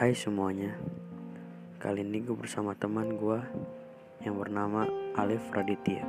Hai semuanya, kali ini gue bersama teman gue yang bernama Alif Raditya.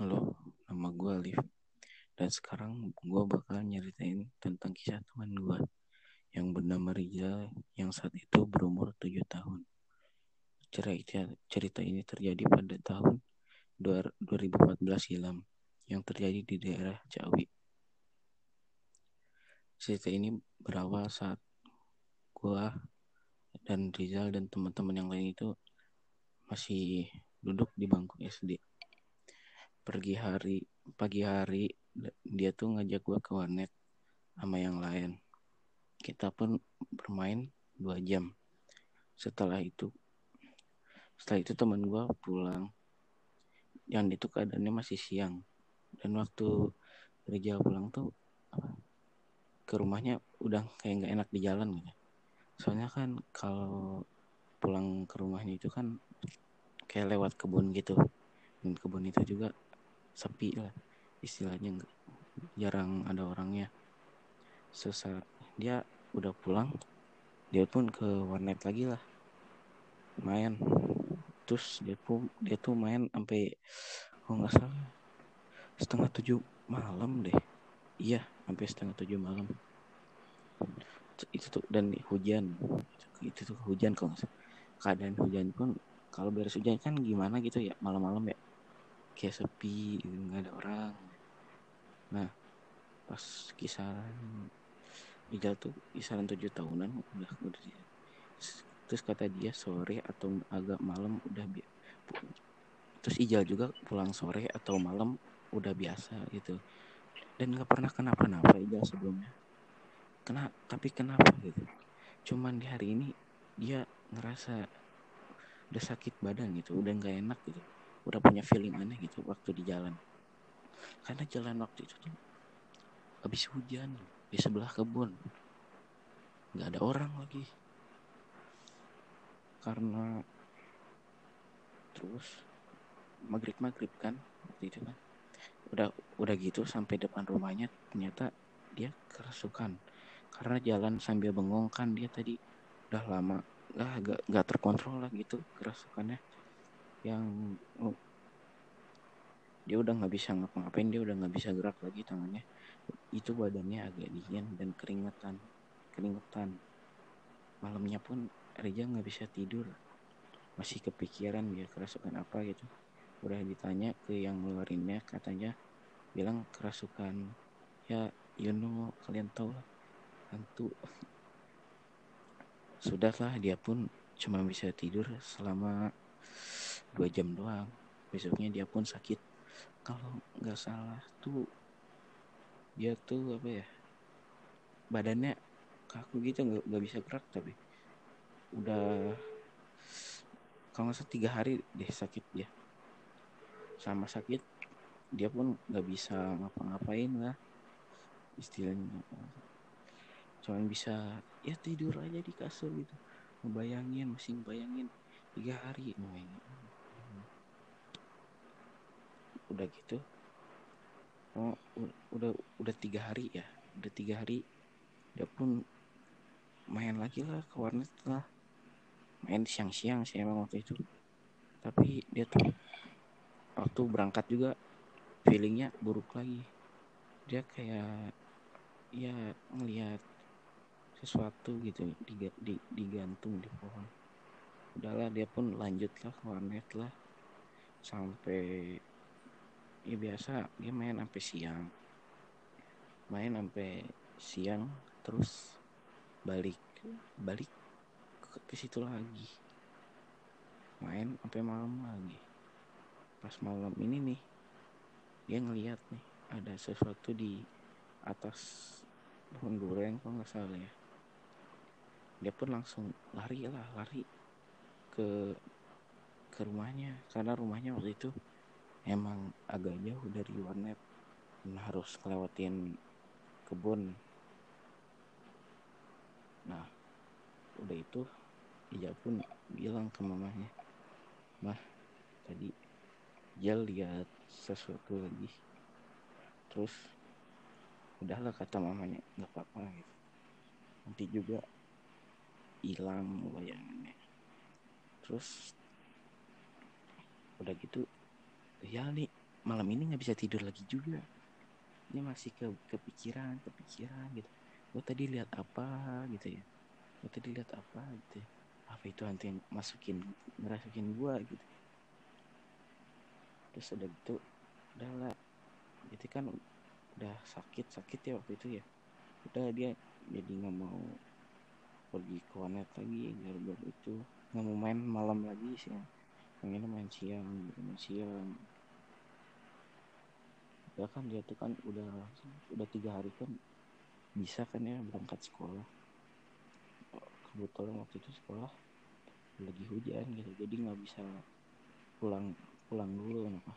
Halo, nama gue Alif. Dan sekarang gue bakal nyeritain tentang kisah teman gue yang bernama Rizal yang saat itu berumur 7 tahun. Cerita, cerita ini terjadi pada tahun 2014 silam yang terjadi di daerah Ciawi. Cerita ini berawal saat gue dan Rizal dan teman-teman yang lain itu masih duduk di bangku SD pergi hari pagi hari dia tuh ngajak gue ke warnet sama yang lain kita pun bermain dua jam. Setelah itu setelah itu teman gue pulang. Yang itu keadaannya masih siang. Dan waktu kerja pulang tuh apa, ke rumahnya udah kayak nggak enak di jalan gitu soalnya kan kalau pulang ke rumahnya itu kan kayak lewat kebun gitu. Dan kebun itu juga sepi lah istilahnya jarang ada orangnya. Sesaat dia udah pulang dia pun ke warnet lagi lah. Main. Terus dia pun dia tuh main sampai kalau nggak salah setengah tujuh malam deh. Iya sampai setengah tujuh malam. Itu tuh dan hujan. Itu tuh hujan kalau nggak salah. Keadaan hujan pun kalau beres hujan kan gimana gitu ya malam-malam ya. Kayak sepi nggak ada orang. Nah pas kisaran Ijal tuh kisaran tujuh tahunan udah udah terus kata dia sore atau agak malam udah bi terus Ijal juga pulang sore atau malam udah biasa gitu. Dan nggak pernah kenapa-napa Ijal sebelumnya. Kena tapi kenapa gitu? Cuman di hari ini dia ngerasa udah sakit badan gitu udah nggak enak gitu. Udah punya feeling aneh gitu waktu di jalan. Karena jalan waktu itu tuh habis hujan di sebelah kebun. Nggak ada orang lagi. Karena terus maghrib maghrib kan waktu itu kan. Udah udah gitu sampai depan rumahnya ternyata dia kerasukan. Karena jalan sambil bengong kan dia tadi udah lama nggak gak, gak terkontrol lah gitu kerasukannya. Yang oh, dia udah nggak bisa ngapa-ngapain dia udah nggak bisa gerak lagi tangannya itu badannya agak dingin dan keringetan keringetan. Malamnya pun Reja nggak bisa tidur. Masih kepikiran dia kerasukan apa gitu. Udah ditanya ke yang ngeluarinnya katanya bilang kerasukan. Ya you know kalian tahu lah hantu. Sudahlah dia pun cuma bisa tidur selama dua jam doang. Besoknya dia pun sakit. Kalau nggak salah tuh dia tuh apa ya badannya kaku gitu nggak bisa gerak tapi udah kalau nggak tiga hari deh sakit dia. Sama sakit dia pun nggak bisa ngapa-ngapain lah istilahnya. Cuman bisa ya tidur aja di kasur gitu ngebayangin masih ngebayangin tiga hari main udah gitu oh udah udah tiga hari ya? Udah tiga hari dia pun main lagi lah ke warnet lah. Main siang-siang sih emang waktu itu. Tapi dia tuh waktu berangkat juga feelingnya buruk lagi. Dia kayak ya ngelihat sesuatu gitu digantung di pohon. Udahlah dia pun lanjut lah ke warnet lah. Sampai ya biasa. Dia main sampai siang. Main sampai siang terus balik balik ke, situ lagi. Main sampai malam lagi. Pas malam ini nih dia ngeliat nih ada sesuatu di atas pohon durian kalau nggak salah ya. Dia pun langsung lari lah lari ke ke rumahnya. Karena rumahnya waktu itu emang agak jauh dari warnet. Dan harus ngelewatin kebun. Nah udah itu Ijal pun bilang ke mamanya mah tadi Ijal lihat sesuatu lagi. Terus udahlah kata mamanya nggak apa-apa gitu. Nanti juga hilang bayangannya. Terus udah gitu ya nih malam ini nggak bisa tidur lagi juga. Ini masih ke kepikiran kepikiran gitu. Gue tadi lihat apa gitu ya? Gue tadi lihat apa gitu ya. apa itu yang masukin ngerasukin gue gitu? Terus udah gitu udah lah. Itu kan udah sakit sakit ya waktu itu ya? Udah dia jadi nggak mau pergi ke warnet lagi gara-gara itu. Nggak mau main malam lagi sih pengen main siang main siang. Ya kan dia tuh kan udah udah tiga hari kan bisa kan ya berangkat sekolah. Kebetulan waktu itu sekolah lagi hujan gitu jadi nggak bisa pulang pulang dulu kenapa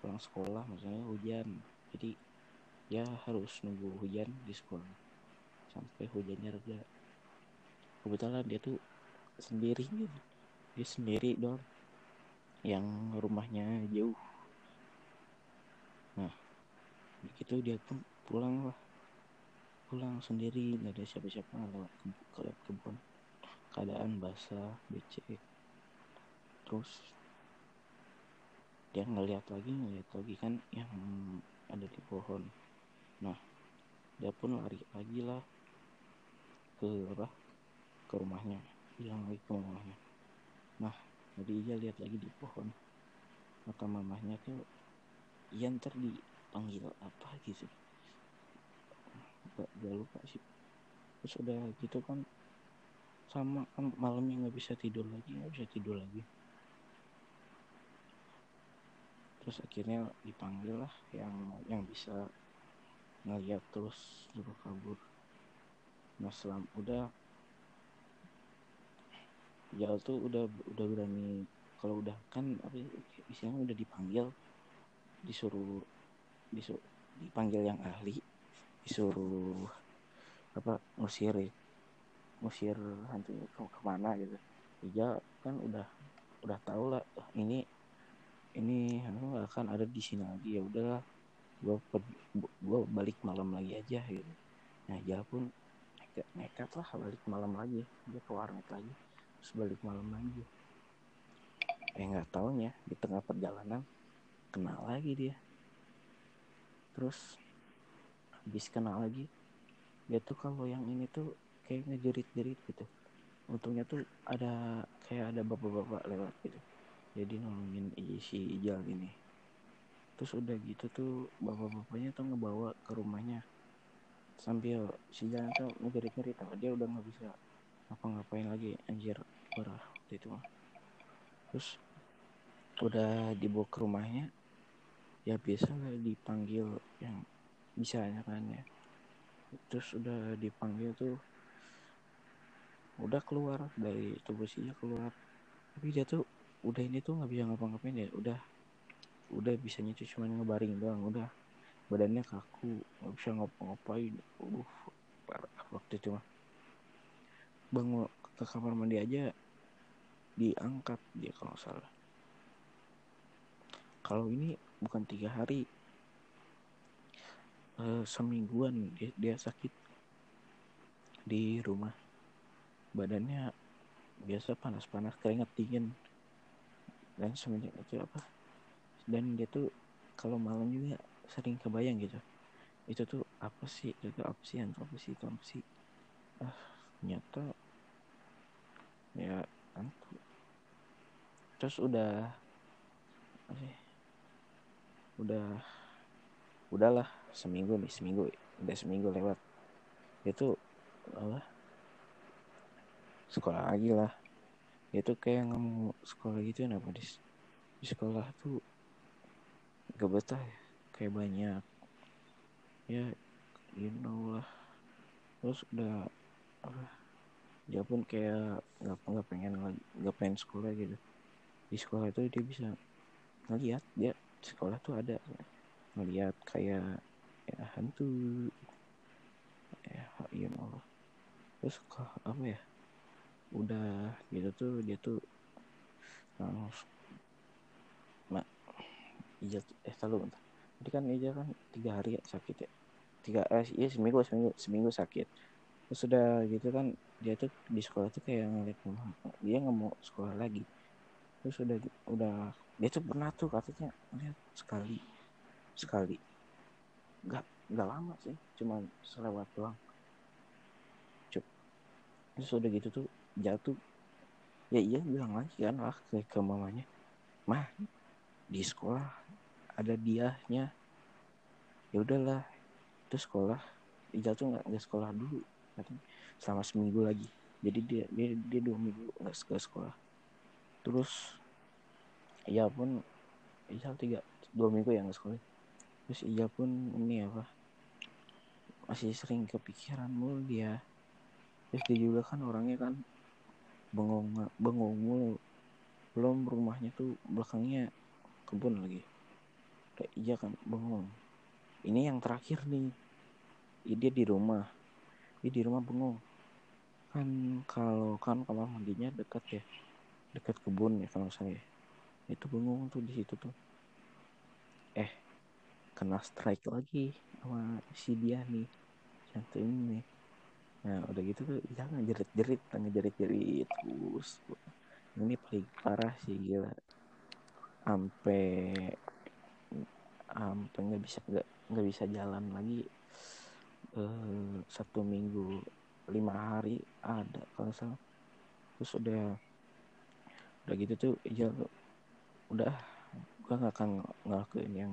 pulang sekolah maksudnya hujan jadi ya harus nunggu hujan di sekolah sampai hujannya reda. Kebetulan dia tuh sendiri gitu dia sendiri dong yang rumahnya jauh. Nah begitu dia pun pulang lah. Pulang sendiri nggak ada siapa-siapa lewat ke, ke kebun. Keadaan basah becek. Terus dia ngeliat lagi ngeliat lagi kan yang ada di pohon. Nah dia pun lari lagi lah ke apa? Ke rumahnya hilang lagi ke rumahnya. Nah jadi dia lihat lagi di pohon. Maka mamahnya tuh iya ntar dipanggil apa gitu. Gak, gak lupa sih. Terus udah gitu kan sama kan malamnya nggak bisa tidur lagi nggak bisa tidur lagi. Terus akhirnya dipanggil lah yang yang bisa ngeliat terus suruh kabur. Nah selam udah Jal tuh udah udah berani kalau udah kan apa ya, istilahnya udah dipanggil disuruh disuruh dipanggil yang ahli disuruh apa ngusir ya ngusir hantu ke ke mana gitu. Ya kan udah udah tahu lah ini ini hantu akan ada di sini lagi ya udahlah gue gue balik malam lagi aja gitu. Nah ya pun nekat, nekat lah balik malam lagi dia ke warnet lagi terus balik malam lagi. Eh nggak taunya di tengah perjalanan kenal lagi dia. Terus habis kenal lagi dia tuh kalau yang ini tuh kayak ngejerit-jerit gitu. Untungnya tuh ada kayak ada bapak-bapak lewat gitu. Jadi nolongin si Ijal ini. Terus udah gitu tuh bapak-bapaknya tuh ngebawa ke rumahnya. Sambil si Ijal tuh ngejerit-jerit dia udah nggak bisa apa-ngapain lagi anjir parah waktu itu. Mah terus udah dibawa ke rumahnya ya biasa lah dipanggil yang bisanya kan ya. Terus udah dipanggil tuh udah keluar dari tubuh sinya keluar. Tapi dia tuh udah ini tuh nggak bisa ngapa-ngapain ya udah udah bisanya tuh cuma ngebaring doang udah. Badannya kaku nggak bisa ngapa-ngapain. Uh parah waktu itu mah. Bangun ke kamar mandi aja diangkat dia kalau salah. Kalau ini bukan tiga hari uh, semingguan dia, dia sakit di rumah. Badannya biasa panas-panas keringat dingin. Dan semenjak itu apa dan dia tuh kalau malam juga sering kebayang gitu. Itu tuh apa sih? Itu tuh apa sih? Itu apa sih? Itu apa sih? Ah nyata ya terus udah udah udahlah seminggu nih seminggu udah seminggu lewat. Itu apa? Sekolah lagi lah. Itu kayak nggak sekolah gitu kenapa di, di sekolah tuh gak betah ya kayak banyak. Ya you know lah. Terus udah apa dia pun kayak nggak nggak pengen nggak pengen sekolah gitu. Di sekolah itu dia bisa ngeliat dia sekolah tuh ada ngeliat kayak ya hantu. Ya you know terus apa ya udah gitu tuh dia tuh langsung mak iya eh selalu bentar. Jadi kan Ija kan tiga hari ya sakit ya. Tiga eh iya seminggu seminggu seminggu sakit sudah gitu kan dia tuh di sekolah tuh kayak ngeliat dia nggak mau sekolah lagi. Terus udah udah dia tuh pernah tuh katanya lihat sekali sekali. Nggak nggak lama sih cuma selewat doang. Cuk. terus udah gitu tuh jatuh. Ya iya bilang lagi kan lah ke, ke mamanya. Mah di sekolah ada diahnya. Ya udahlah. Itu sekolah jatuh nggak? Nggak sekolah dulu katanya. Selama seminggu lagi. Jadi dia dia dia dua minggu nggak ke sekolah. Terus iya pun iya tiga dua minggu ya nggak sekolah. Terus iya pun ini apa masih sering kepikiran mulu dia. Terus dia juga kan orangnya kan bengong bengong mulu. Belum rumahnya tuh belakangnya kebun lagi. Kayak iya kan bengong. Ini yang terakhir nih. Dia di rumah dia di rumah bengong. Kan kalau kan kamar mandinya dekat ya. Dekat kebun ya kalau saya. Itu bengong tuh di situ tuh. Eh kena strike lagi sama si dia nih. Satu ini nih. Nah udah gitu tuh jangan jerit jerit tanya jerit jerit terus. Ini paling parah sih gila. Sampai sampai nggak bisa nggak bisa jalan lagi eh, satu minggu lima hari ada kalau salah. Terus udah udah gitu tuh ya udah gua nggak akan ngelakuin yang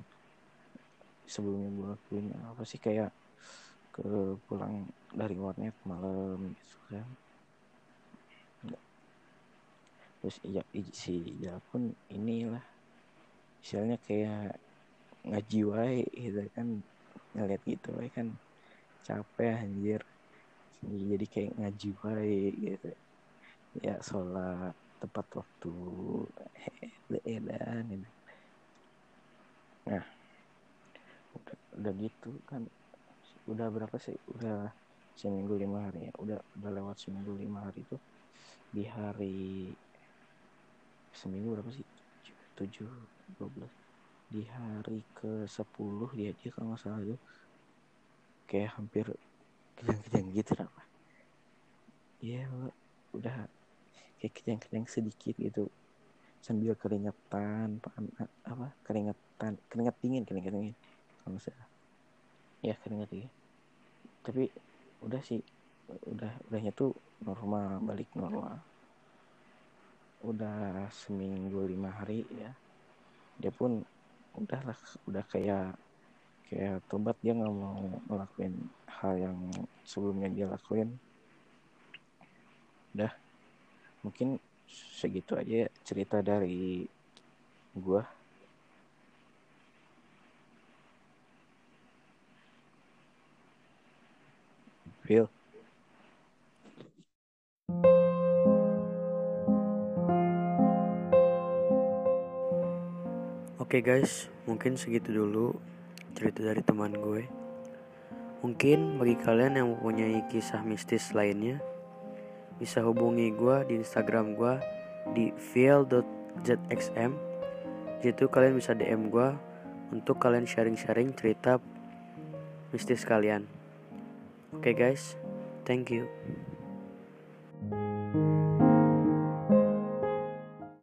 sebelumnya gue lakuin. Apa sih kayak ke pulang dari warnet malam gitu kan. Terus iya si ya pun inilah misalnya kayak ngaji wae gitu kan. Ngeliat gitu wae kan capek anjir. Jadi kayak ngaji wae gitu. Ya sholat tepat waktu edan gitu. nah udah, udah gitu kan. Udah berapa sih? Udah seminggu lima hari ya. Udah udah lewat seminggu lima hari tuh di hari seminggu berapa sih? Tujuh dua belas. Di hari ke sepuluh dia dia kalau nggak salah tuh kayak hampir kejang-kejang gitu apa ya udah kayak kejang-kejang sedikit gitu. Sambil keringetan apa keringetan keringet dingin keringet dingin. Kalau misalnya ya keringet dingin. Tapi udah sih udah udahnya tuh normal balik normal. Udah seminggu lima hari ya. Dia pun udahlah udah kayak kayak tobat dia nggak mau ngelakuin hal yang sebelumnya dia lakuin. Udah mungkin segitu aja cerita dari gua. Phil Oke guys, mungkin segitu dulu cerita dari teman gue. Mungkin bagi kalian yang mempunyai kisah mistis lainnya, bisa hubungi gue di Instagram gue di feel.zxm. Jitu kalian bisa DM gue untuk kalian sharing-sharing cerita mistis kalian. Oke guys, thank you.